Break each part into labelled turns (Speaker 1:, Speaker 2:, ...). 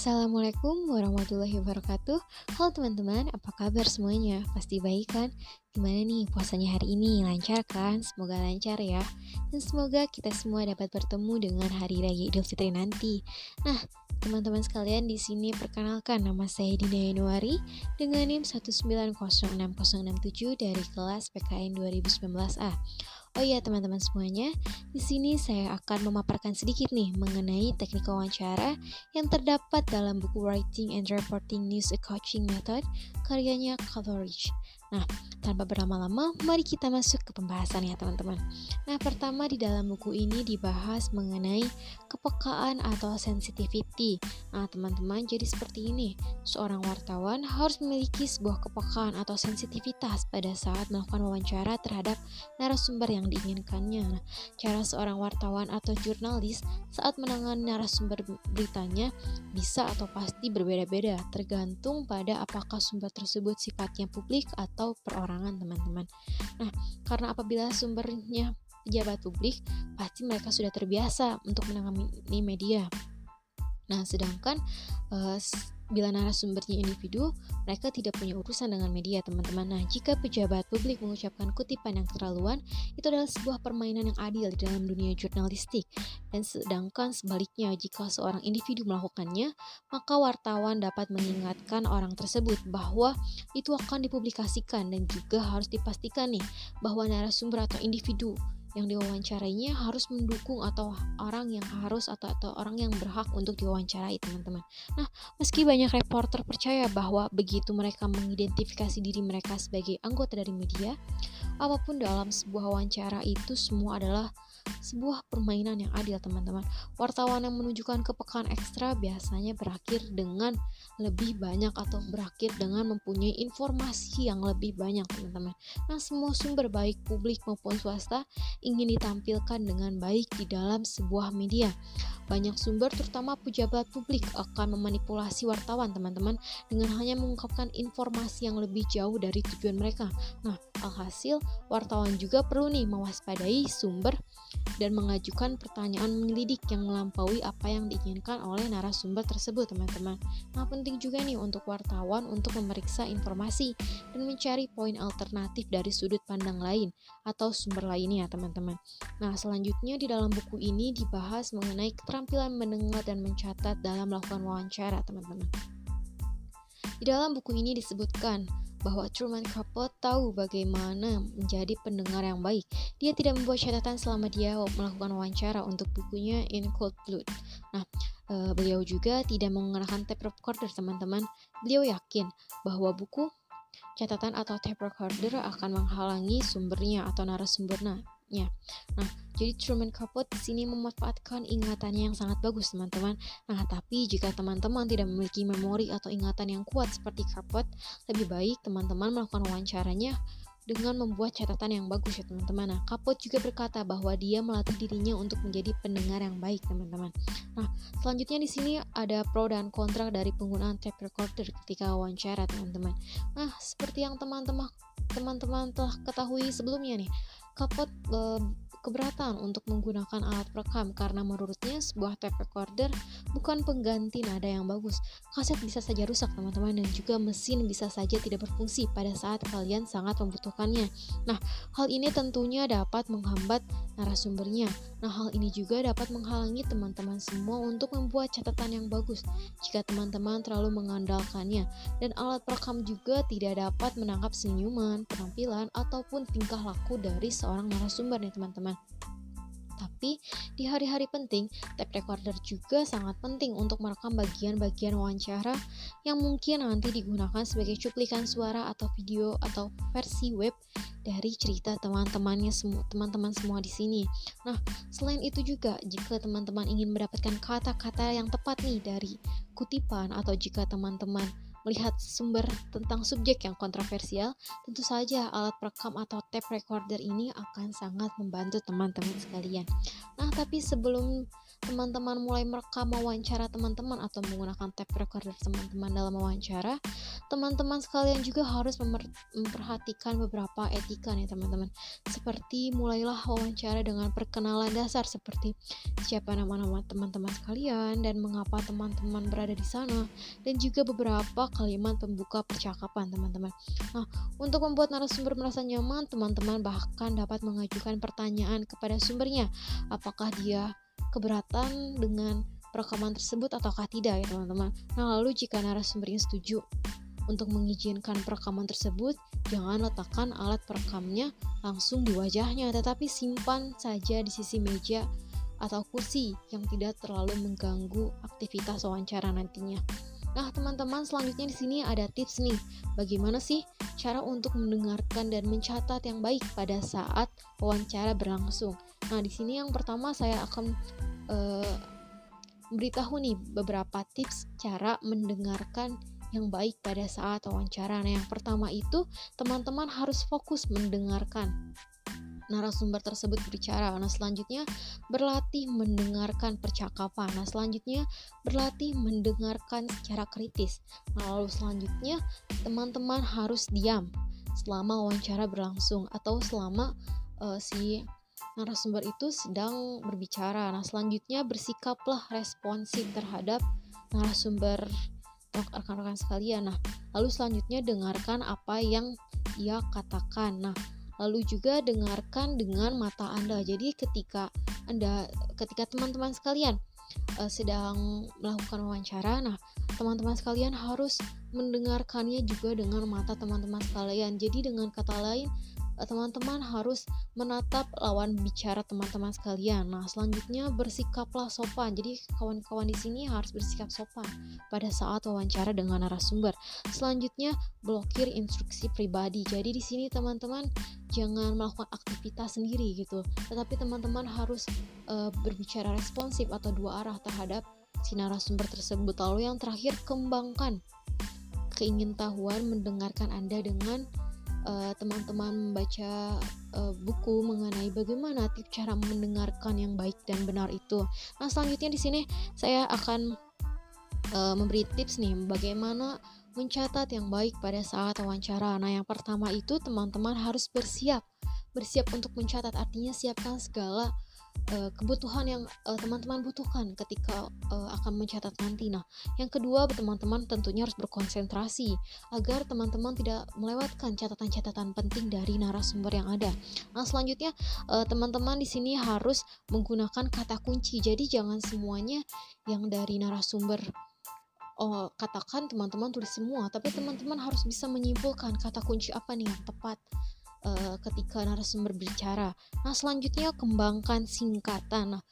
Speaker 1: Assalamualaikum warahmatullahi wabarakatuh Halo teman-teman, apa kabar semuanya? Pasti baik kan? Gimana nih puasanya hari ini? Lancar kan? Semoga lancar ya Dan semoga kita semua dapat bertemu dengan Hari Raya Idul Fitri nanti Nah, teman-teman sekalian di sini perkenalkan nama saya Dinda Yanuari Dengan NIM 1906067 dari kelas PKN 2019A Oh iya teman-teman semuanya, di sini saya akan memaparkan sedikit nih mengenai teknik wawancara yang terdapat dalam buku Writing and Reporting News a Coaching Method karyanya Coleridge. Nah, tanpa berlama-lama, mari kita masuk ke pembahasan ya teman-teman. Nah, pertama di dalam buku ini dibahas mengenai kepekaan atau sensitivity. Nah, teman-teman, jadi seperti ini. Seorang wartawan harus memiliki sebuah kepekaan atau sensitivitas pada saat melakukan wawancara terhadap narasumber yang diinginkannya. Nah, cara seorang wartawan atau jurnalis saat menangani narasumber beritanya bisa atau pasti berbeda-beda, tergantung pada apakah sumber tersebut sifatnya publik atau atau perorangan teman-teman. Nah, karena apabila sumbernya pejabat publik, pasti mereka sudah terbiasa untuk menangani media. Nah, sedangkan uh, bila narasumbernya individu, mereka tidak punya urusan dengan media, teman-teman. Nah, jika pejabat publik mengucapkan kutipan yang terlaluan, itu adalah sebuah permainan yang adil di dalam dunia jurnalistik. Dan sedangkan sebaliknya, jika seorang individu melakukannya, maka wartawan dapat mengingatkan orang tersebut bahwa itu akan dipublikasikan dan juga harus dipastikan nih bahwa narasumber atau individu yang diwawancarainya harus mendukung atau orang yang harus atau atau orang yang berhak untuk diwawancarai teman-teman. Nah, meski banyak reporter percaya bahwa begitu mereka mengidentifikasi diri mereka sebagai anggota dari media, apa pun dalam sebuah wawancara itu semua adalah sebuah permainan yang adil teman-teman. Wartawan yang menunjukkan kepekaan ekstra biasanya berakhir dengan lebih banyak atau berakhir dengan mempunyai informasi yang lebih banyak teman-teman. Nah semua sumber baik publik maupun swasta ingin ditampilkan dengan baik di dalam sebuah media. Banyak sumber terutama pejabat publik akan memanipulasi wartawan teman-teman dengan hanya mengungkapkan informasi yang lebih jauh dari tujuan mereka. Nah, alhasil wartawan juga perlu nih mewaspadai sumber dan mengajukan pertanyaan menyelidik yang melampaui apa yang diinginkan oleh narasumber tersebut teman-teman. Nah, penting juga nih untuk wartawan untuk memeriksa informasi dan mencari poin alternatif dari sudut pandang lain atau sumber lainnya teman-teman. Nah, selanjutnya di dalam buku ini dibahas mengenai keterampilan mendengar dan mencatat dalam melakukan wawancara, teman-teman. Di dalam buku ini disebutkan bahwa Truman Capote tahu bagaimana menjadi pendengar yang baik. Dia tidak membuat catatan selama dia melakukan wawancara untuk bukunya In Cold Blood. Nah, e, beliau juga tidak menggunakan tape recorder, teman-teman. Beliau yakin bahwa buku catatan atau tape recorder akan menghalangi sumbernya atau narasumbernya. Nah, jadi Truman Capote di sini memanfaatkan ingatannya yang sangat bagus, teman-teman. Nah, tapi jika teman-teman tidak memiliki memori atau ingatan yang kuat seperti Capote, lebih baik teman-teman melakukan wawancaranya dengan membuat catatan yang bagus ya teman-teman. Nah, Capote juga berkata bahwa dia melatih dirinya untuk menjadi pendengar yang baik, teman-teman. Nah, selanjutnya di sini ada pro dan kontra dari penggunaan tape recorder ketika wawancara, teman-teman. Nah, seperti yang teman-teman teman-teman telah ketahui sebelumnya nih, Capote uh, keberatan untuk menggunakan alat perekam karena menurutnya sebuah tape recorder bukan pengganti nada yang bagus. Kaset bisa saja rusak teman-teman dan juga mesin bisa saja tidak berfungsi pada saat kalian sangat membutuhkannya. Nah, hal ini tentunya dapat menghambat narasumbernya. Nah, hal ini juga dapat menghalangi teman-teman semua untuk membuat catatan yang bagus jika teman-teman terlalu mengandalkannya. Dan alat perekam juga tidak dapat menangkap senyuman, penampilan, ataupun tingkah laku dari seorang narasumber nih teman-teman. Tapi di hari-hari penting, tape recorder juga sangat penting untuk merekam bagian-bagian wawancara yang mungkin nanti digunakan sebagai cuplikan suara atau video atau versi web dari cerita teman-temannya semua teman-teman semua di sini. Nah, selain itu juga jika teman-teman ingin mendapatkan kata-kata yang tepat nih dari kutipan atau jika teman-teman melihat sumber tentang subjek yang kontroversial, tentu saja alat perekam atau tape recorder ini akan sangat membantu teman-teman sekalian. Nah, tapi sebelum teman-teman mulai merekam wawancara teman-teman atau menggunakan tape recorder teman-teman dalam wawancara, teman-teman sekalian juga harus memperhatikan beberapa etika nih teman-teman. Seperti mulailah wawancara dengan perkenalan dasar seperti siapa nama-nama teman-teman sekalian dan mengapa teman-teman berada di sana dan juga beberapa kalimat pembuka percakapan teman-teman. Nah, untuk membuat narasumber merasa nyaman, teman-teman bahkan dapat mengajukan pertanyaan kepada sumbernya. Apakah dia keberatan dengan rekaman tersebut ataukah tidak ya teman-teman. Nah lalu jika narasumbernya setuju untuk mengizinkan perekaman tersebut, jangan letakkan alat perekamnya langsung di wajahnya, tetapi simpan saja di sisi meja atau kursi yang tidak terlalu mengganggu aktivitas wawancara nantinya. Nah, teman-teman, selanjutnya di sini ada tips nih. Bagaimana sih cara untuk mendengarkan dan mencatat yang baik pada saat wawancara berlangsung? Nah, di sini yang pertama saya akan uh, beritahu nih beberapa tips cara mendengarkan yang baik pada saat wawancara. Nah, yang pertama itu teman-teman harus fokus mendengarkan narasumber tersebut berbicara. Nah, selanjutnya berlatih mendengarkan percakapan. Nah, selanjutnya berlatih mendengarkan secara kritis. Nah, lalu selanjutnya teman-teman harus diam selama wawancara berlangsung atau selama uh, si narasumber itu sedang berbicara. Nah, selanjutnya bersikaplah responsif terhadap narasumber rekan-rekan sekalian. Nah, lalu selanjutnya dengarkan apa yang ia katakan. Nah, lalu juga dengarkan dengan mata Anda. Jadi ketika Anda ketika teman-teman sekalian uh, sedang melakukan wawancara, nah, teman-teman sekalian harus mendengarkannya juga dengan mata teman-teman sekalian. Jadi dengan kata lain, teman-teman harus menatap lawan bicara teman-teman sekalian. Nah, selanjutnya bersikaplah sopan. Jadi, kawan-kawan di sini harus bersikap sopan pada saat wawancara dengan narasumber. Selanjutnya, blokir instruksi pribadi. Jadi, di sini teman-teman jangan melakukan aktivitas sendiri gitu. Tetapi teman-teman harus uh, berbicara responsif atau dua arah terhadap si narasumber tersebut. Lalu yang terakhir, kembangkan keingintahuan mendengarkan Anda dengan teman-teman uh, membaca uh, buku mengenai bagaimana tips cara mendengarkan yang baik dan benar itu. Nah, selanjutnya di sini saya akan uh, memberi tips nih bagaimana mencatat yang baik pada saat wawancara. Nah, yang pertama itu teman-teman harus bersiap. Bersiap untuk mencatat artinya siapkan segala uh, kebutuhan yang uh, teman-teman butuhkan ketika uh, akan mencatat nanti. Nah, yang kedua, teman-teman tentunya harus berkonsentrasi agar teman-teman tidak melewatkan catatan-catatan penting dari narasumber yang ada. Nah, selanjutnya teman-teman uh, di sini harus menggunakan kata kunci. Jadi jangan semuanya yang dari narasumber oh, katakan teman-teman tulis semua, tapi teman-teman harus bisa menyimpulkan kata kunci apa nih yang tepat uh, ketika narasumber berbicara. Nah, selanjutnya kembangkan singkatan. Nah,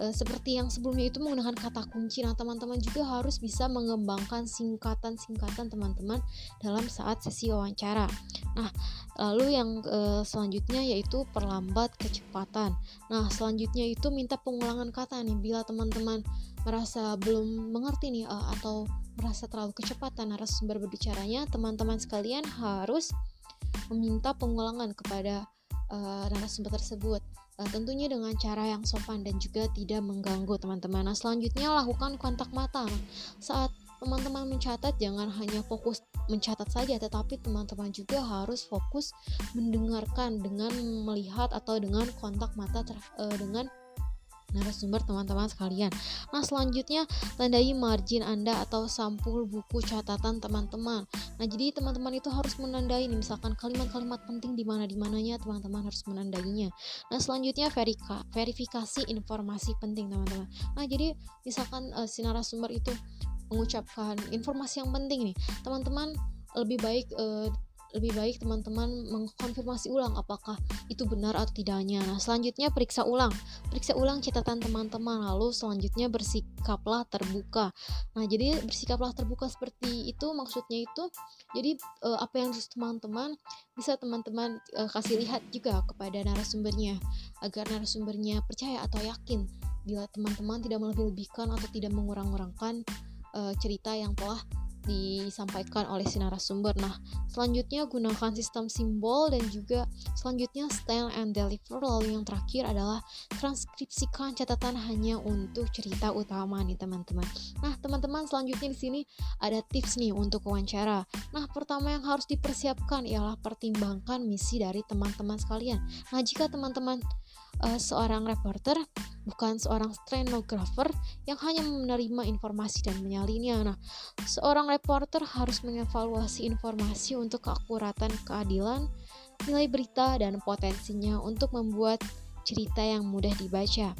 Speaker 1: uh, seperti yang sebelumnya itu menggunakan kata kunci. Nah, teman-teman juga harus bisa mengembangkan singkatan-singkatan teman-teman dalam saat sesi wawancara. Nah, lalu yang uh, selanjutnya yaitu perlambat kecepatan. Nah, selanjutnya itu minta pengulangan kata nih bila teman-teman merasa belum mengerti nih atau merasa terlalu kecepatan narasumber berbicaranya, teman-teman sekalian harus meminta pengulangan kepada uh, narasumber tersebut. Uh, tentunya dengan cara yang sopan dan juga tidak mengganggu teman-teman. Nah, selanjutnya lakukan kontak mata. Saat teman-teman mencatat jangan hanya fokus mencatat saja tetapi teman-teman juga harus fokus mendengarkan dengan melihat atau dengan kontak mata uh, dengan narasumber teman-teman sekalian. Nah, selanjutnya tandai margin Anda atau sampul buku catatan teman-teman. Nah, jadi teman-teman itu harus menandai nih, misalkan kalimat-kalimat penting di mana di mananya teman-teman harus menandainya. Nah, selanjutnya verika, verifikasi informasi penting teman-teman. Nah, jadi misalkan uh, si narasumber itu mengucapkan informasi yang penting nih, teman-teman lebih baik uh, lebih baik teman-teman mengkonfirmasi ulang apakah itu benar atau tidaknya. Nah, selanjutnya periksa ulang. Periksa ulang catatan teman-teman, lalu selanjutnya bersikaplah terbuka. Nah, jadi bersikaplah terbuka seperti itu maksudnya itu jadi uh, apa yang harus teman-teman bisa teman-teman uh, kasih lihat juga kepada narasumbernya agar narasumbernya percaya atau yakin bila teman-teman tidak melebih-lebihkan atau tidak mengurang-urangkan uh, cerita yang telah disampaikan oleh si narasumber. Nah, selanjutnya gunakan sistem simbol dan juga selanjutnya style and deliver. Lalu yang terakhir adalah transkripsikan catatan hanya untuk cerita utama nih teman-teman. Nah, teman-teman selanjutnya di sini ada tips nih untuk wawancara. Nah, pertama yang harus dipersiapkan ialah pertimbangkan misi dari teman-teman sekalian. Nah, jika teman-teman uh, seorang reporter bukan seorang stenographer yang hanya menerima informasi dan menyalinnya. Nah, seorang reporter harus mengevaluasi informasi untuk keakuratan, keadilan, nilai berita, dan potensinya untuk membuat cerita yang mudah dibaca.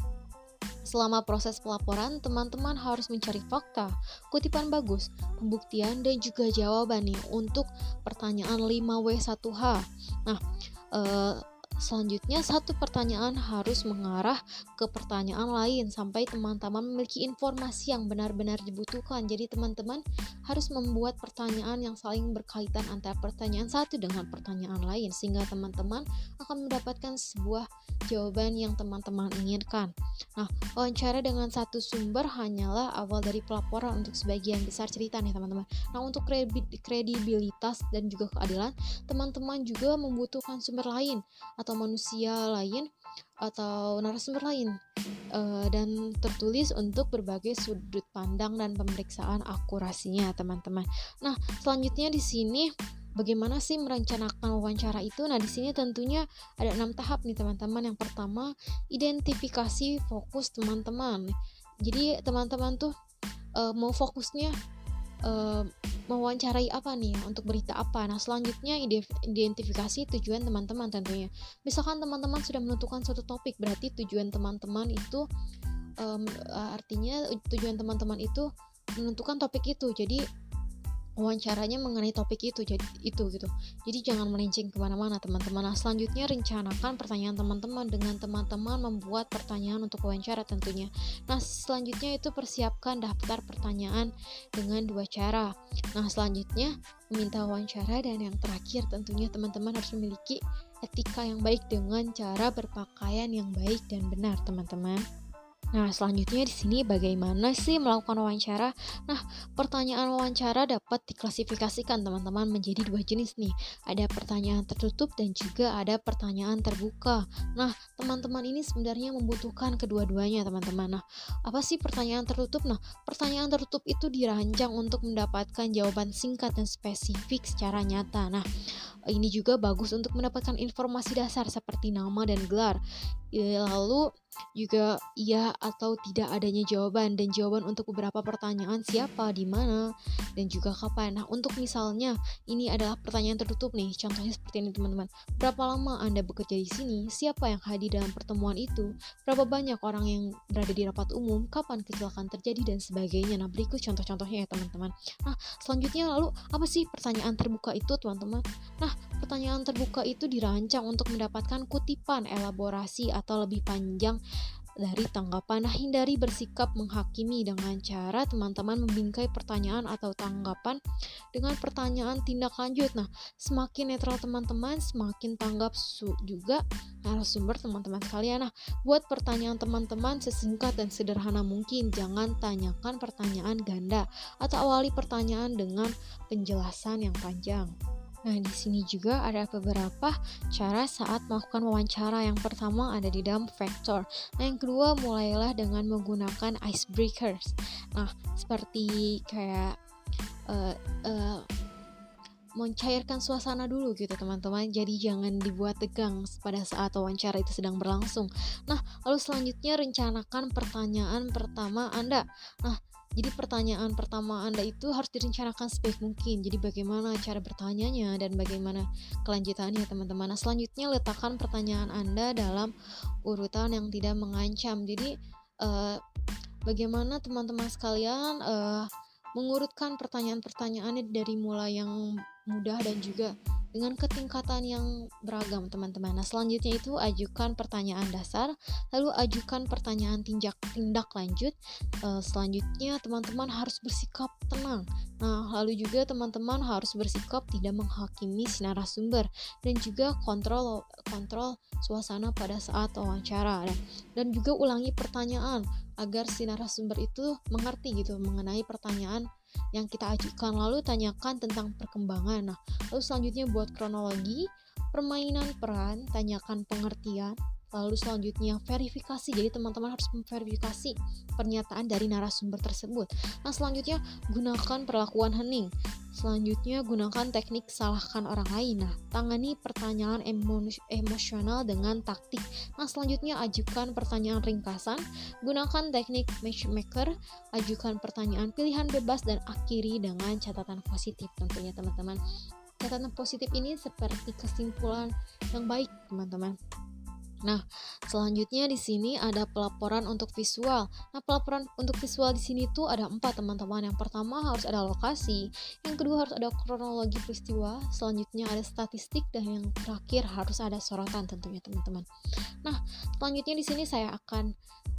Speaker 1: Selama proses pelaporan, teman-teman harus mencari fakta, kutipan bagus, pembuktian, dan juga jawaban nih untuk pertanyaan 5W1H. Nah, eh, Selanjutnya, satu pertanyaan harus mengarah ke pertanyaan lain sampai teman-teman memiliki informasi yang benar-benar dibutuhkan. Jadi, teman-teman harus membuat pertanyaan yang saling berkaitan antara pertanyaan satu dengan pertanyaan lain, sehingga teman-teman akan mendapatkan sebuah jawaban yang teman-teman inginkan. Nah, wawancara dengan satu sumber hanyalah awal dari pelaporan untuk sebagian besar cerita nih, teman-teman. Nah, untuk kredibilitas dan juga keadilan, teman-teman juga membutuhkan sumber lain atau manusia lain atau narasumber lain uh, dan tertulis untuk berbagai sudut pandang dan pemeriksaan akurasinya teman-teman. Nah selanjutnya di sini bagaimana sih merencanakan wawancara itu? Nah di sini tentunya ada enam tahap nih teman-teman. Yang pertama identifikasi fokus teman-teman. Jadi teman-teman tuh uh, mau fokusnya mewawancarai apa nih ya untuk berita apa. Nah, selanjutnya identifikasi tujuan teman-teman tentunya. Misalkan teman-teman sudah menentukan suatu topik, berarti tujuan teman-teman itu um, artinya tujuan teman-teman itu menentukan topik itu. Jadi wawancaranya mengenai topik itu jadi itu gitu. Jadi jangan melenceng ke mana-mana teman-teman. Nah selanjutnya rencanakan pertanyaan teman-teman dengan teman-teman membuat pertanyaan untuk wawancara tentunya. Nah selanjutnya itu persiapkan daftar pertanyaan dengan dua cara. Nah selanjutnya meminta wawancara dan yang terakhir tentunya teman-teman harus memiliki etika yang baik dengan cara berpakaian yang baik dan benar teman-teman Nah, selanjutnya di sini bagaimana sih melakukan wawancara? Nah, pertanyaan wawancara dapat diklasifikasikan teman-teman menjadi dua jenis nih. Ada pertanyaan tertutup dan juga ada pertanyaan terbuka. Nah, teman-teman ini sebenarnya membutuhkan kedua-duanya, teman-teman. Nah, apa sih pertanyaan tertutup? Nah, pertanyaan tertutup itu dirancang untuk mendapatkan jawaban singkat dan spesifik secara nyata. Nah, ini juga bagus untuk mendapatkan informasi dasar seperti nama dan gelar. Ya, lalu juga iya atau tidak adanya jawaban dan jawaban untuk beberapa pertanyaan siapa, di mana, dan juga kapan. Nah, untuk misalnya ini adalah pertanyaan tertutup nih. Contohnya seperti ini teman-teman. Berapa lama Anda bekerja di sini? Siapa yang hadir dalam pertemuan itu? Berapa banyak orang yang berada di rapat umum? Kapan kecelakaan terjadi dan sebagainya. Nah, berikut contoh-contohnya ya teman-teman. Nah, selanjutnya lalu apa sih pertanyaan terbuka itu teman-teman? Nah, pertanyaan terbuka itu dirancang untuk mendapatkan kutipan, elaborasi, atau lebih panjang dari tanggapan. Nah, hindari bersikap menghakimi dengan cara teman-teman membingkai pertanyaan atau tanggapan dengan pertanyaan tindak lanjut. Nah, semakin netral teman-teman, semakin tanggap juga narasumber teman-teman sekalian. Nah, buat pertanyaan teman-teman sesingkat dan sederhana mungkin. Jangan tanyakan pertanyaan ganda atau awali pertanyaan dengan penjelasan yang panjang. Nah, di sini juga ada beberapa cara saat melakukan wawancara. Yang pertama ada di dalam factor. Nah, yang kedua mulailah dengan menggunakan icebreakers. Nah, seperti kayak uh, uh, mencairkan suasana dulu gitu teman-teman jadi jangan dibuat tegang pada saat wawancara itu sedang berlangsung nah lalu selanjutnya rencanakan pertanyaan pertama Anda nah jadi pertanyaan pertama Anda itu harus direncanakan sebaik mungkin. Jadi bagaimana cara bertanyanya dan bagaimana kelanjutannya teman-teman. Nah, selanjutnya letakkan pertanyaan Anda dalam urutan yang tidak mengancam. Jadi uh, bagaimana teman-teman sekalian uh, mengurutkan pertanyaan-pertanyaannya dari mulai yang mudah dan juga dengan ketingkatan yang beragam teman-teman. Nah selanjutnya itu ajukan pertanyaan dasar, lalu ajukan pertanyaan tindak tindak lanjut. Uh, selanjutnya teman-teman harus bersikap tenang. Nah lalu juga teman-teman harus bersikap tidak menghakimi si narasumber dan juga kontrol kontrol suasana pada saat wawancara dan, dan juga ulangi pertanyaan agar si narasumber itu mengerti gitu mengenai pertanyaan yang kita ajukan. Lalu tanyakan tentang perkembangan. Nah, lalu selanjutnya buat kronologi, permainan peran, tanyakan pengertian, Lalu selanjutnya verifikasi. Jadi teman-teman harus memverifikasi pernyataan dari narasumber tersebut. Nah, selanjutnya gunakan perlakuan hening. Selanjutnya gunakan teknik salahkan orang lain. Nah, tangani pertanyaan emo emosional dengan taktik. Nah, selanjutnya ajukan pertanyaan ringkasan. Gunakan teknik matchmaker. Ajukan pertanyaan pilihan bebas dan akhiri dengan catatan positif tentunya teman-teman. Catatan positif ini seperti kesimpulan yang baik, teman-teman. Nah, selanjutnya di sini ada pelaporan untuk visual. Nah, pelaporan untuk visual di sini tuh ada empat teman-teman. Yang pertama harus ada lokasi, yang kedua harus ada kronologi peristiwa, selanjutnya ada statistik, dan yang terakhir harus ada sorotan tentunya teman-teman. Nah, selanjutnya di sini saya akan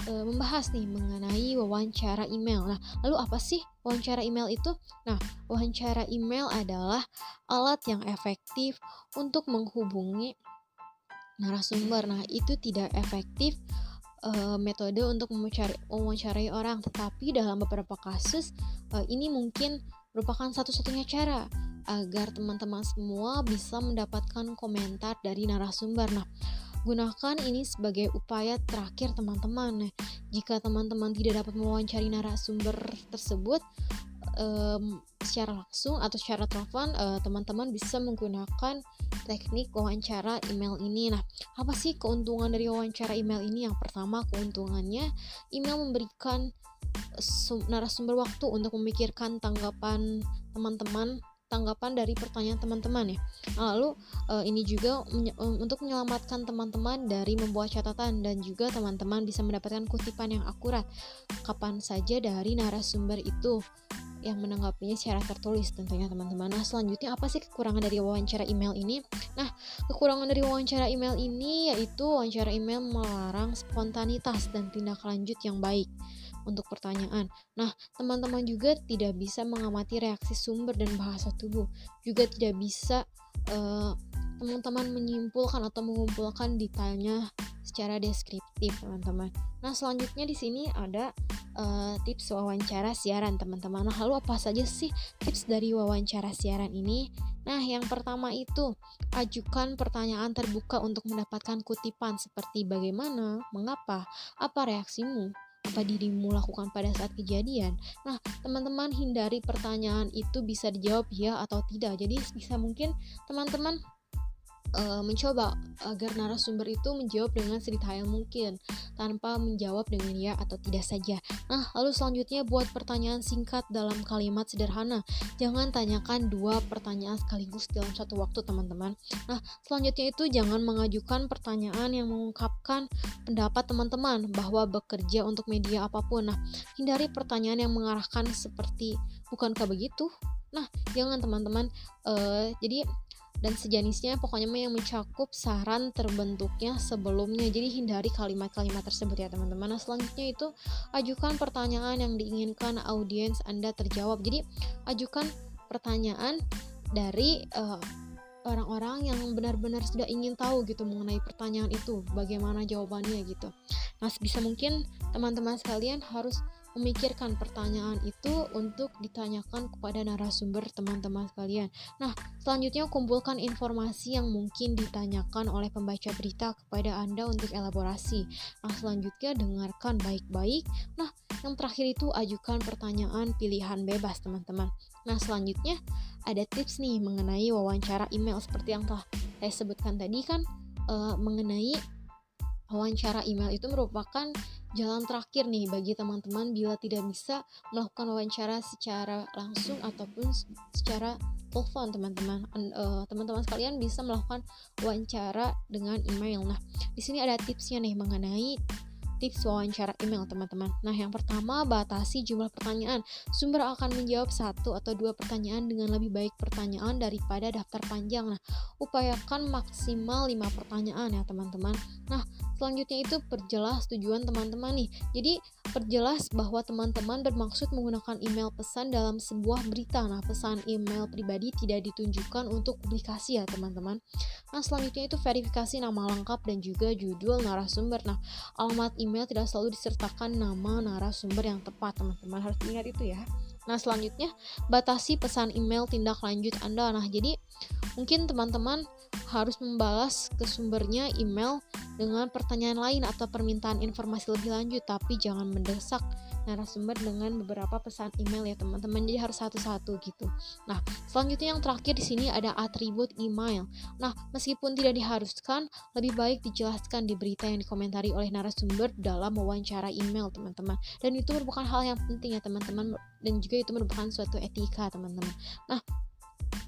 Speaker 1: e, membahas nih mengenai wawancara email. Nah, lalu apa sih wawancara email itu? Nah, wawancara email adalah alat yang efektif untuk menghubungi narasumber. Nah, itu tidak efektif uh, metode untuk mewawancarai orang, tetapi dalam beberapa kasus uh, ini mungkin merupakan satu-satunya cara agar teman-teman semua bisa mendapatkan komentar dari narasumber. Nah, gunakan ini sebagai upaya terakhir teman-teman. Nah, jika teman-teman tidak dapat mewawancari narasumber tersebut, um, secara langsung atau secara telepon uh, teman-teman bisa menggunakan teknik wawancara email ini. Nah, apa sih keuntungan dari wawancara email ini? Yang pertama, keuntungannya email memberikan narasumber waktu untuk memikirkan tanggapan teman-teman tanggapan dari pertanyaan teman-teman ya. Nah, lalu uh, ini juga menye untuk menyelamatkan teman-teman dari membuat catatan dan juga teman-teman bisa mendapatkan kutipan yang akurat kapan saja dari narasumber itu yang menanggapinya secara tertulis tentunya teman-teman. Nah, selanjutnya apa sih kekurangan dari wawancara email ini? Nah, kekurangan dari wawancara email ini yaitu wawancara email melarang spontanitas dan tindak lanjut yang baik untuk pertanyaan. Nah, teman-teman juga tidak bisa mengamati reaksi sumber dan bahasa tubuh. Juga tidak bisa uh, teman-teman menyimpulkan atau mengumpulkan detailnya secara deskriptif, teman-teman. Nah, selanjutnya di sini ada uh, tips wawancara siaran, teman-teman. Nah, lalu apa saja sih tips dari wawancara siaran ini? Nah, yang pertama itu ajukan pertanyaan terbuka untuk mendapatkan kutipan seperti bagaimana, mengapa, apa reaksimu, apa dirimu lakukan pada saat kejadian? Nah, teman-teman hindari pertanyaan itu bisa dijawab ya atau tidak. Jadi bisa mungkin teman-teman uh, mencoba agar narasumber itu menjawab dengan sedetail mungkin tanpa menjawab dengan ya atau tidak saja. Nah, lalu selanjutnya buat pertanyaan singkat dalam kalimat sederhana. Jangan tanyakan dua pertanyaan sekaligus dalam satu waktu, teman-teman. Nah, selanjutnya itu jangan mengajukan pertanyaan yang mengungkapkan pendapat teman-teman bahwa bekerja untuk media apa pun. Nah, hindari pertanyaan yang mengarahkan seperti bukankah begitu? Nah, jangan teman-teman. Uh, jadi dan sejenisnya pokoknya yang mencakup saran terbentuknya sebelumnya. Jadi hindari kalimat-kalimat tersebut ya teman-teman. Nah selanjutnya itu ajukan pertanyaan yang diinginkan audiens anda terjawab. Jadi ajukan pertanyaan dari uh, orang-orang yang benar-benar sudah ingin tahu gitu mengenai pertanyaan itu bagaimana jawabannya gitu. Nah bisa mungkin teman-teman sekalian harus memikirkan pertanyaan itu untuk ditanyakan kepada narasumber teman-teman sekalian. Nah, selanjutnya kumpulkan informasi yang mungkin ditanyakan oleh pembaca berita kepada Anda untuk elaborasi. Nah, selanjutnya dengarkan baik-baik. Nah, yang terakhir itu ajukan pertanyaan pilihan bebas, teman-teman. Nah, selanjutnya ada tips nih mengenai wawancara email seperti yang telah saya sebutkan tadi kan uh, mengenai wawancara email itu merupakan jalan terakhir nih bagi teman-teman bila tidak bisa melakukan wawancara secara langsung ataupun secara telepon teman-teman. Uh, teman-teman sekalian bisa melakukan wawancara dengan email. Nah di sini ada tipsnya nih mengenai tips wawancara email teman-teman. Nah yang pertama batasi jumlah pertanyaan. Sumber akan menjawab satu atau dua pertanyaan dengan lebih baik pertanyaan daripada daftar panjang. Nah upayakan maksimal lima pertanyaan ya teman-teman. Nah selanjutnya itu perjelas tujuan teman-teman nih. Jadi perjelas bahwa teman-teman bermaksud menggunakan email pesan dalam sebuah berita. Nah pesan email pribadi tidak ditunjukkan untuk publikasi ya teman-teman. Nah selanjutnya itu verifikasi nama lengkap dan juga judul narasumber. Nah alamat email tidak selalu disertakan nama narasumber yang tepat, teman-teman harus ingat itu ya. Nah, selanjutnya batasi pesan email tindak lanjut Anda. Nah, jadi mungkin teman-teman harus membalas ke sumbernya email dengan pertanyaan lain atau permintaan informasi lebih lanjut, tapi jangan mendesak narasumber dengan beberapa pesan email ya teman-teman. Jadi harus satu-satu gitu. Nah selanjutnya yang terakhir di sini ada atribut email. Nah meskipun tidak diharuskan lebih baik dijelaskan di berita yang dikomentari oleh narasumber dalam wawancara email teman-teman. Dan itu merupakan hal yang penting ya teman-teman. Dan juga itu merupakan suatu etika teman-teman. Nah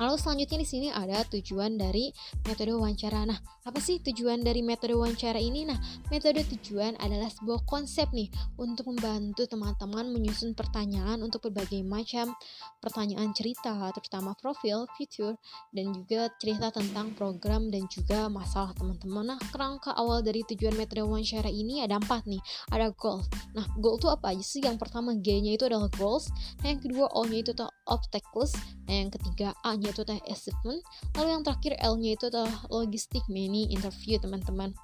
Speaker 1: Lalu selanjutnya di sini ada tujuan dari metode wawancara. Nah, apa sih tujuan dari metode wawancara ini? Nah, metode tujuan adalah sebuah konsep nih untuk membantu teman-teman menyusun pertanyaan untuk berbagai macam pertanyaan cerita, terutama profil, fitur, dan juga cerita tentang program dan juga masalah teman-teman. Nah, kerangka awal dari tujuan metode wawancara ini ada empat nih. Ada goal. Nah, goal itu apa aja sih? Yang pertama G-nya itu adalah goals, nah, yang kedua O-nya itu obstacles, nah, yang ketiga A-nya itu teh assessment lalu yang terakhir L-nya itu adalah logistik mini interview teman-teman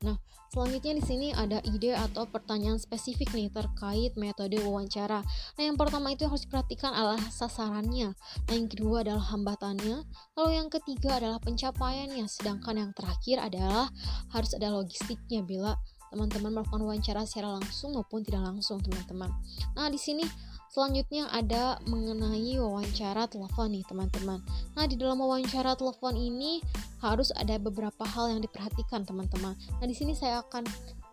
Speaker 1: nah Selanjutnya di sini ada ide atau pertanyaan spesifik nih terkait metode wawancara. Nah, yang pertama itu harus diperhatikan adalah sasarannya. Nah, yang kedua adalah hambatannya. Lalu yang ketiga adalah pencapaiannya. Sedangkan yang terakhir adalah harus ada logistiknya bila teman-teman melakukan wawancara secara langsung maupun tidak langsung, teman-teman. Nah, di sini Selanjutnya ada mengenai wawancara telepon nih teman-teman. Nah di dalam wawancara telepon ini harus ada beberapa hal yang diperhatikan teman-teman. Nah di sini saya akan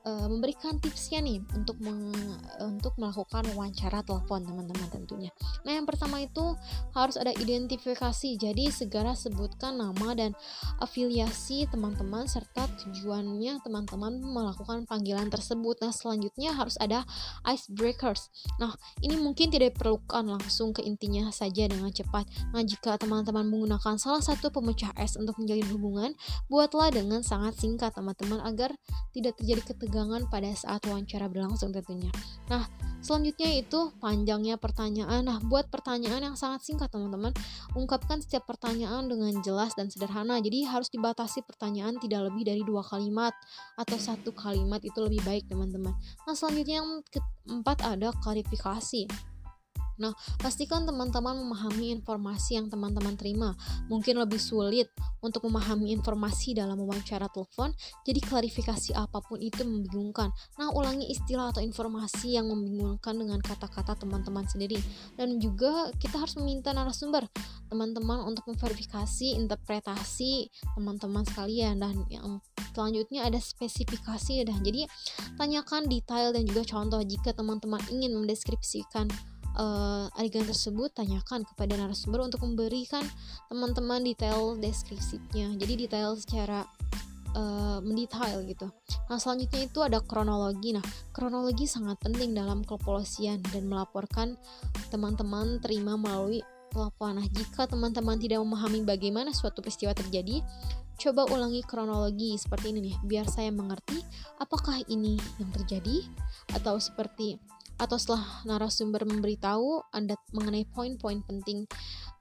Speaker 1: uh, memberikan tipsnya nih untuk meng, untuk melakukan wawancara telepon teman-teman tentunya. Nah yang pertama itu harus ada identifikasi. Jadi segera sebutkan nama dan afiliasi teman-teman serta tujuannya teman-teman melakukan panggilan tersebut. Nah selanjutnya harus ada icebreakers. Nah ini mungkin tidak diperlukan langsung ke intinya saja dengan cepat. Nah jika teman-teman menggunakan salah satu pemecah es untuk menjalin hubungan, buatlah dengan sangat singkat teman-teman agar tidak terjadi ketegangan ketegangan pada saat wawancara berlangsung tentunya. Nah, selanjutnya itu panjangnya pertanyaan. Nah, buat pertanyaan yang sangat singkat teman-teman, ungkapkan setiap pertanyaan dengan jelas dan sederhana. Jadi harus dibatasi pertanyaan tidak lebih dari dua kalimat atau satu kalimat itu lebih baik teman-teman. Nah, selanjutnya yang keempat ada klarifikasi. Nah, pastikan teman-teman memahami informasi yang teman-teman terima. Mungkin lebih sulit untuk memahami informasi dalam wawancara telepon, jadi klarifikasi apa pun itu membingungkan. Nah, ulangi istilah atau informasi yang membingungkan dengan kata-kata teman-teman sendiri. Dan juga kita harus meminta narasumber teman-teman untuk memverifikasi interpretasi teman-teman sekalian dan yang selanjutnya ada spesifikasi dan jadi tanyakan detail dan juga contoh jika teman-teman ingin mendeskripsikan uh, adegan tersebut tanyakan kepada narasumber untuk memberikan teman-teman detail deskripsinya. Jadi detail secara uh, mendetail gitu. Nah selanjutnya itu ada kronologi. Nah kronologi sangat penting dalam kepolisian dan melaporkan teman-teman terima melalui telepon nah jika teman-teman tidak memahami bagaimana suatu peristiwa terjadi Coba ulangi kronologi seperti ini nih, biar saya mengerti apakah ini yang terjadi atau seperti atau setelah narasumber memberitahu Anda mengenai poin-poin penting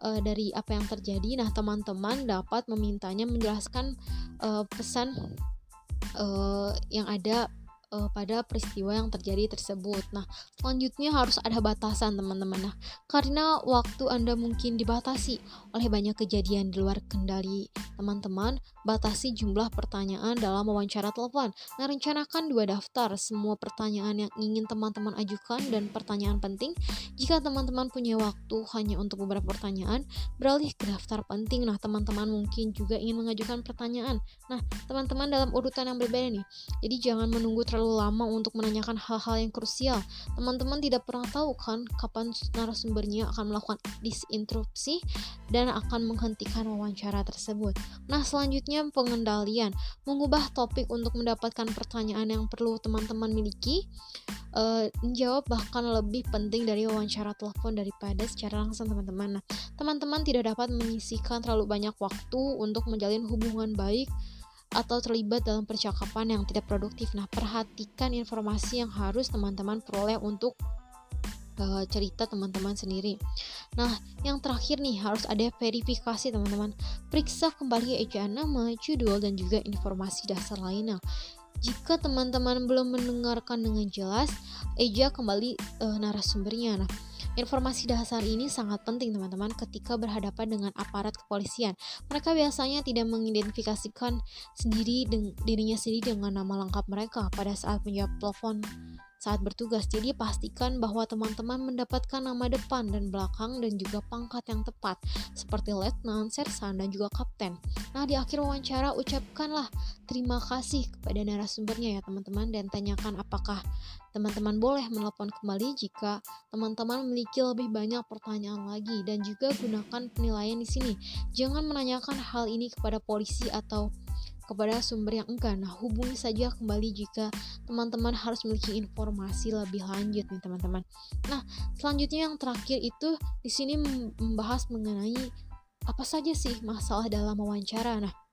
Speaker 1: uh, dari apa yang terjadi, nah teman-teman dapat memintanya menjelaskan uh, pesan uh, yang ada uh, pada peristiwa yang terjadi tersebut. Nah, selanjutnya harus ada batasan teman-teman. Nah, karena waktu Anda mungkin dibatasi oleh banyak kejadian di luar kendali teman-teman, batasi jumlah pertanyaan dalam wawancara telepon. Nah, rencanakan dua daftar semua pertanyaan yang ingin teman-teman ajukan dan pertanyaan penting. Jika teman-teman punya waktu hanya untuk beberapa pertanyaan, beralih ke daftar penting. Nah, teman-teman mungkin juga ingin mengajukan pertanyaan. Nah, teman-teman dalam urutan yang berbeda nih. Jadi jangan menunggu terlalu lama untuk menanyakan hal-hal yang krusial. Teman-teman tidak pernah tahu kan kapan narasumbernya akan melakukan disinterupsi dan akan menghentikan wawancara tersebut. Nah, selanjutnya pengendalian. Mengubah topik untuk mendapatkan pertanyaan yang perlu teman-teman miliki. Uh, bahkan lebih penting dari wawancara telepon daripada secara langsung teman-teman. Nah, teman-teman tidak dapat menyisikan terlalu banyak waktu untuk menjalin hubungan baik atau terlibat dalam percakapan yang tidak produktif. Nah, perhatikan informasi yang harus teman-teman peroleh untuk uh, cerita teman-teman sendiri. Nah, yang terakhir nih harus ada verifikasi teman-teman. Periksa kembali ejaan nama, judul dan juga informasi dasar lainnya. Jika teman-teman belum mendengarkan dengan jelas, eja kembali uh, narasumbernya. Nah, Informasi dasar ini sangat penting teman-teman ketika berhadapan dengan aparat kepolisian. Mereka biasanya tidak mengidentifikasikan sendiri dirinya sendiri dengan nama lengkap mereka pada saat menjawab telepon saat bertugas. Jadi pastikan bahwa teman-teman mendapatkan nama depan dan belakang dan juga pangkat yang tepat seperti letnan, sersan dan juga kapten. Nah, di akhir wawancara ucapkanlah terima kasih kepada narasumbernya ya teman-teman dan tanyakan apakah teman-teman boleh menelpon kembali jika teman-teman memiliki lebih banyak pertanyaan lagi dan juga gunakan penilaian di sini. Jangan menanyakan hal ini kepada polisi atau kepada sumber yang enggan. Nah, hubungi saja kembali jika teman-teman harus memiliki informasi lebih lanjut nih teman-teman. Nah, selanjutnya yang terakhir itu di sini membahas mengenai apa saja sih masalah dalam wawancara. Nah,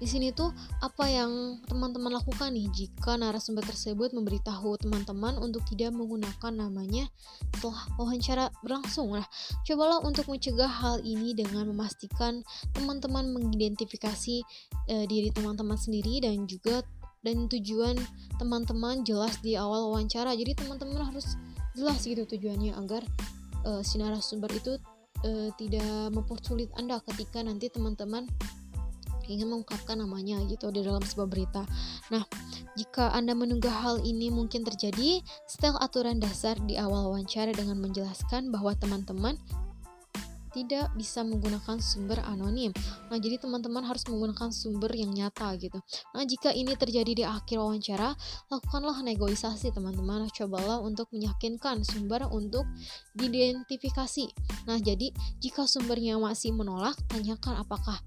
Speaker 1: di sini tuh apa yang teman-teman lakukan nih jika narasumber tersebut memberitahu teman-teman untuk tidak menggunakan namanya setelah wawancara berlangsung. Nah, cobalah untuk mencegah hal ini dengan memastikan teman-teman mengidentifikasi e, diri teman-teman sendiri dan juga dan tujuan teman-teman jelas di awal wawancara. Jadi teman-teman harus jelas gitu tujuannya agar e, si narasumber itu e, tidak mempersulit Anda ketika nanti teman-teman ingin mengungkapkan namanya gitu di dalam sebuah berita. Nah, jika Anda menunggu hal ini mungkin terjadi, setel aturan dasar di awal wawancara dengan menjelaskan bahwa teman-teman tidak bisa menggunakan sumber anonim. Nah, jadi teman-teman harus menggunakan sumber yang nyata gitu. Nah, jika ini terjadi di akhir wawancara, lakukanlah negosiasi teman-teman. Cobalah untuk meyakinkan sumber untuk diidentifikasi. Nah, jadi jika sumbernya masih menolak, tanyakan apakah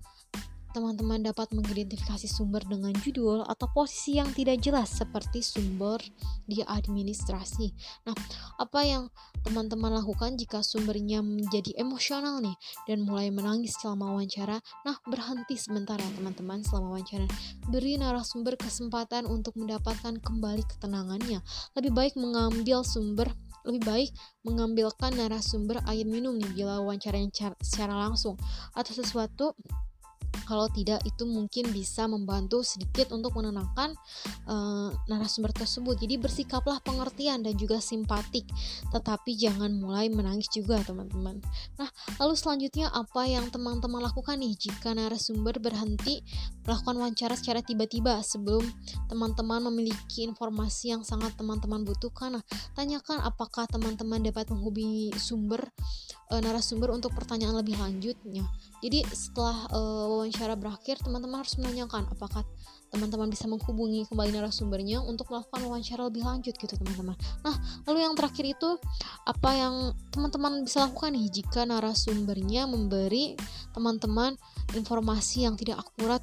Speaker 1: teman-teman dapat mengidentifikasi sumber dengan judul atau posisi yang tidak jelas seperti sumber di administrasi. Nah, apa yang teman-teman lakukan jika sumbernya menjadi emosional nih dan mulai menangis selama wawancara? Nah, berhenti sebentar ya teman-teman selama wawancara. Beri narasumber kesempatan untuk mendapatkan kembali ketenangannya. Lebih baik mengambil sumber lebih baik mengambilkan narasumber air minum nih bila wawancara yang secara langsung atau sesuatu kalau tidak itu mungkin bisa membantu sedikit untuk menenangkan uh, narasumber tersebut. Jadi bersikaplah pengertian dan juga simpatik. Tetapi jangan mulai menangis juga teman-teman. Nah lalu selanjutnya apa yang teman-teman lakukan nih jika narasumber berhenti melakukan wawancara secara tiba-tiba sebelum teman-teman memiliki informasi yang sangat teman-teman butuhkan? Nah tanyakan apakah teman-teman dapat menghubungi sumber uh, narasumber untuk pertanyaan lebih lanjutnya. Jadi setelah uh, berakhir, teman-teman harus menanyakan apakah teman-teman bisa menghubungi kembali narasumbernya untuk melakukan wawancara lebih lanjut gitu teman-teman. Nah, lalu yang terakhir itu apa yang teman-teman bisa lakukan nih jika narasumbernya memberi teman-teman informasi yang tidak akurat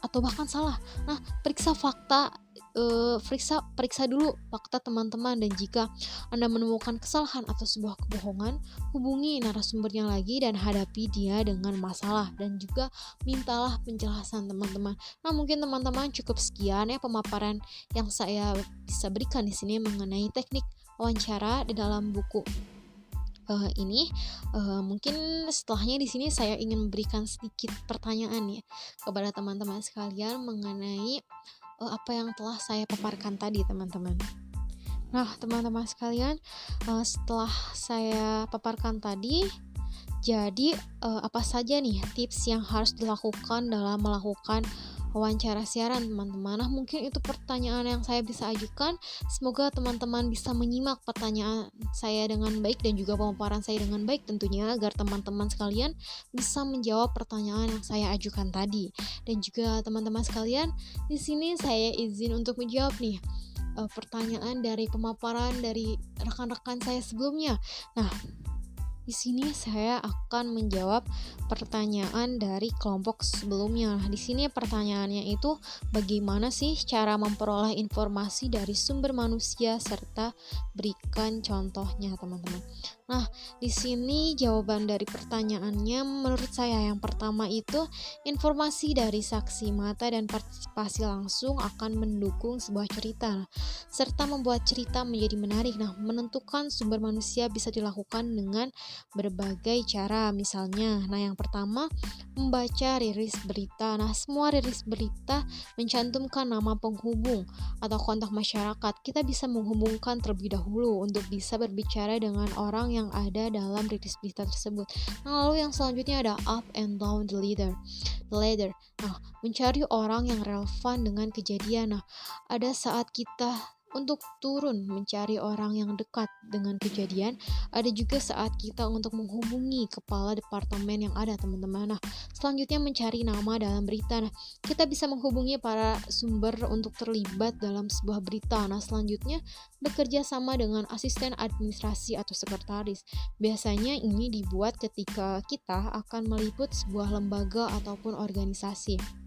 Speaker 1: atau bahkan salah. Nah, periksa fakta uh, periksa periksa dulu fakta teman-teman dan jika Anda menemukan kesalahan atau sebuah kebohongan, hubungi narasumbernya lagi dan hadapi dia dengan masalah dan juga mintalah penjelasan teman-teman. Nah, mungkin teman-teman cukup sekian ya pemaparan yang saya bisa berikan di sini mengenai teknik wawancara di dalam buku uh, ini uh, mungkin setelahnya di sini saya ingin memberikan sedikit pertanyaan ya kepada teman-teman sekalian mengenai uh, apa yang telah saya paparkan tadi teman-teman. Nah, teman-teman sekalian, uh, setelah saya paparkan tadi, jadi uh, apa saja nih tips yang harus dilakukan dalam melakukan wawancara siaran teman-teman. Nah mungkin itu pertanyaan yang saya bisa ajukan. Semoga teman-teman bisa menyimak pertanyaan saya dengan baik dan juga pemaparan saya dengan baik tentunya agar teman-teman sekalian bisa menjawab pertanyaan yang saya ajukan tadi. Dan juga teman-teman sekalian, di sini saya izin untuk menjawab nih uh, pertanyaan dari pemaparan dari rekan-rekan saya sebelumnya. Nah, di sini saya akan menjawab pertanyaan dari kelompok sebelumnya. Di sini pertanyaannya itu bagaimana sih cara memperoleh informasi dari sumber manusia serta berikan contohnya, teman-teman. Nah, di sini jawaban dari pertanyaannya menurut saya yang pertama itu informasi dari saksi mata dan partisipasi langsung akan mendukung sebuah cerita serta membuat cerita menjadi menarik. Nah, menentukan sumber manusia bisa dilakukan dengan berbagai cara. Misalnya, nah yang pertama membaca rilis berita. Nah, semua rilis berita mencantumkan nama penghubung atau kontak masyarakat. Kita bisa menghubungkan terlebih dahulu untuk bisa berbicara dengan orang yang yang ada dalam rilis berita tersebut. Nah, lalu yang selanjutnya ada up and down the ladder. The ladder. Nah, mencari orang yang relevan dengan kejadian. Nah, ada saat kita untuk turun mencari orang yang dekat dengan kejadian. Ada juga saat kita untuk menghubungi kepala departemen yang ada, teman-teman. Nah, selanjutnya mencari nama dalam berita. Nah, kita bisa menghubungi para sumber untuk terlibat dalam sebuah berita. Nah, selanjutnya bekerja sama dengan asisten administrasi atau sekretaris. Biasanya ini dibuat ketika kita akan meliput sebuah lembaga ataupun organisasi.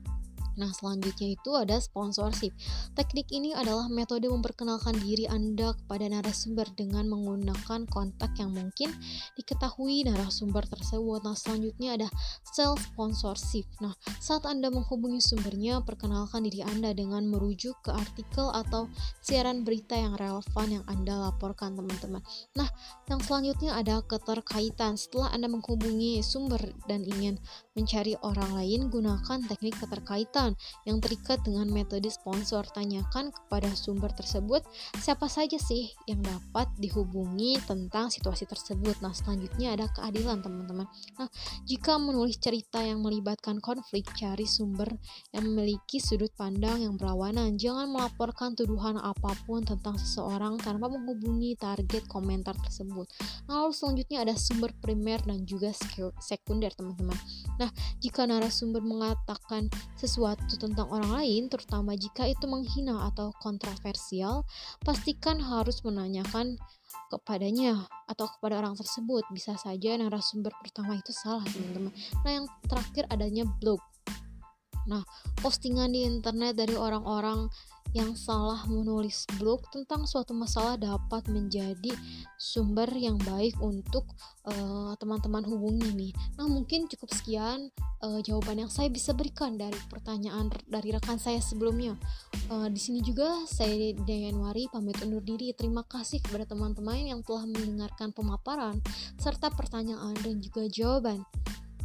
Speaker 1: Nah, selanjutnya itu ada sponsorship. Teknik ini adalah metode memperkenalkan diri Anda kepada narasumber dengan menggunakan kontak yang mungkin diketahui narasumber tersebut. Nah, selanjutnya ada self sponsorship. Nah, saat Anda menghubungi sumbernya, perkenalkan diri Anda dengan merujuk ke artikel atau siaran berita yang relevan yang Anda laporkan, teman-teman. Nah, yang selanjutnya ada keterkaitan. Setelah Anda menghubungi sumber dan ingin mencari orang lain, gunakan teknik keterkaitan yang terikat dengan metode sponsor. Tanyakan kepada sumber tersebut siapa saja sih yang dapat dihubungi tentang situasi tersebut. Nah, selanjutnya ada keadilan, teman-teman. Nah, jika menulis cerita yang melibatkan konflik, cari sumber yang memiliki sudut pandang yang berlawanan. Jangan melaporkan tuduhan apa pun tentang seseorang tanpa menghubungi target komentar tersebut. Nah, lalu selanjutnya ada sumber primer dan juga sekunder, teman-teman. Nah, jika narasumber mengatakan sesuatu tentang orang lain, terutama jika itu menghina atau kontroversial, pastikan harus menanyakan kepadanya atau kepada orang tersebut. Bisa saja narasumber pertama itu salah, teman-teman. Nah, yang terakhir adanya blog. Nah, postingan di internet dari orang-orang yang salah menulis blog tentang suatu masalah dapat menjadi sumber yang baik untuk eh, teman-teman uh, hubungi nih. Nah, mungkin cukup sekian uh, jawaban yang saya bisa berikan dari pertanyaan dari rekan saya sebelumnya. Uh, di sini juga saya Dayanwari pamit undur diri. Terima kasih kepada teman-teman yang telah mendengarkan pemaparan serta pertanyaan dan juga jawaban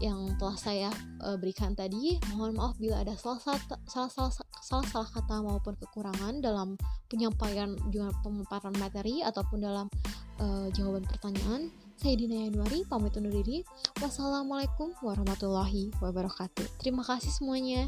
Speaker 1: yang telah saya uh, berikan tadi. Mohon maaf bila ada salah salah salah salah, salah, salah kata maupun kekurangan dalam penyampaian juga pemaparan materi ataupun dalam uh, jawaban pertanyaan. Saya Dina Yanuari, pamit undur diri. Wassalamualaikum warahmatullahi wabarakatuh. Terima kasih semuanya.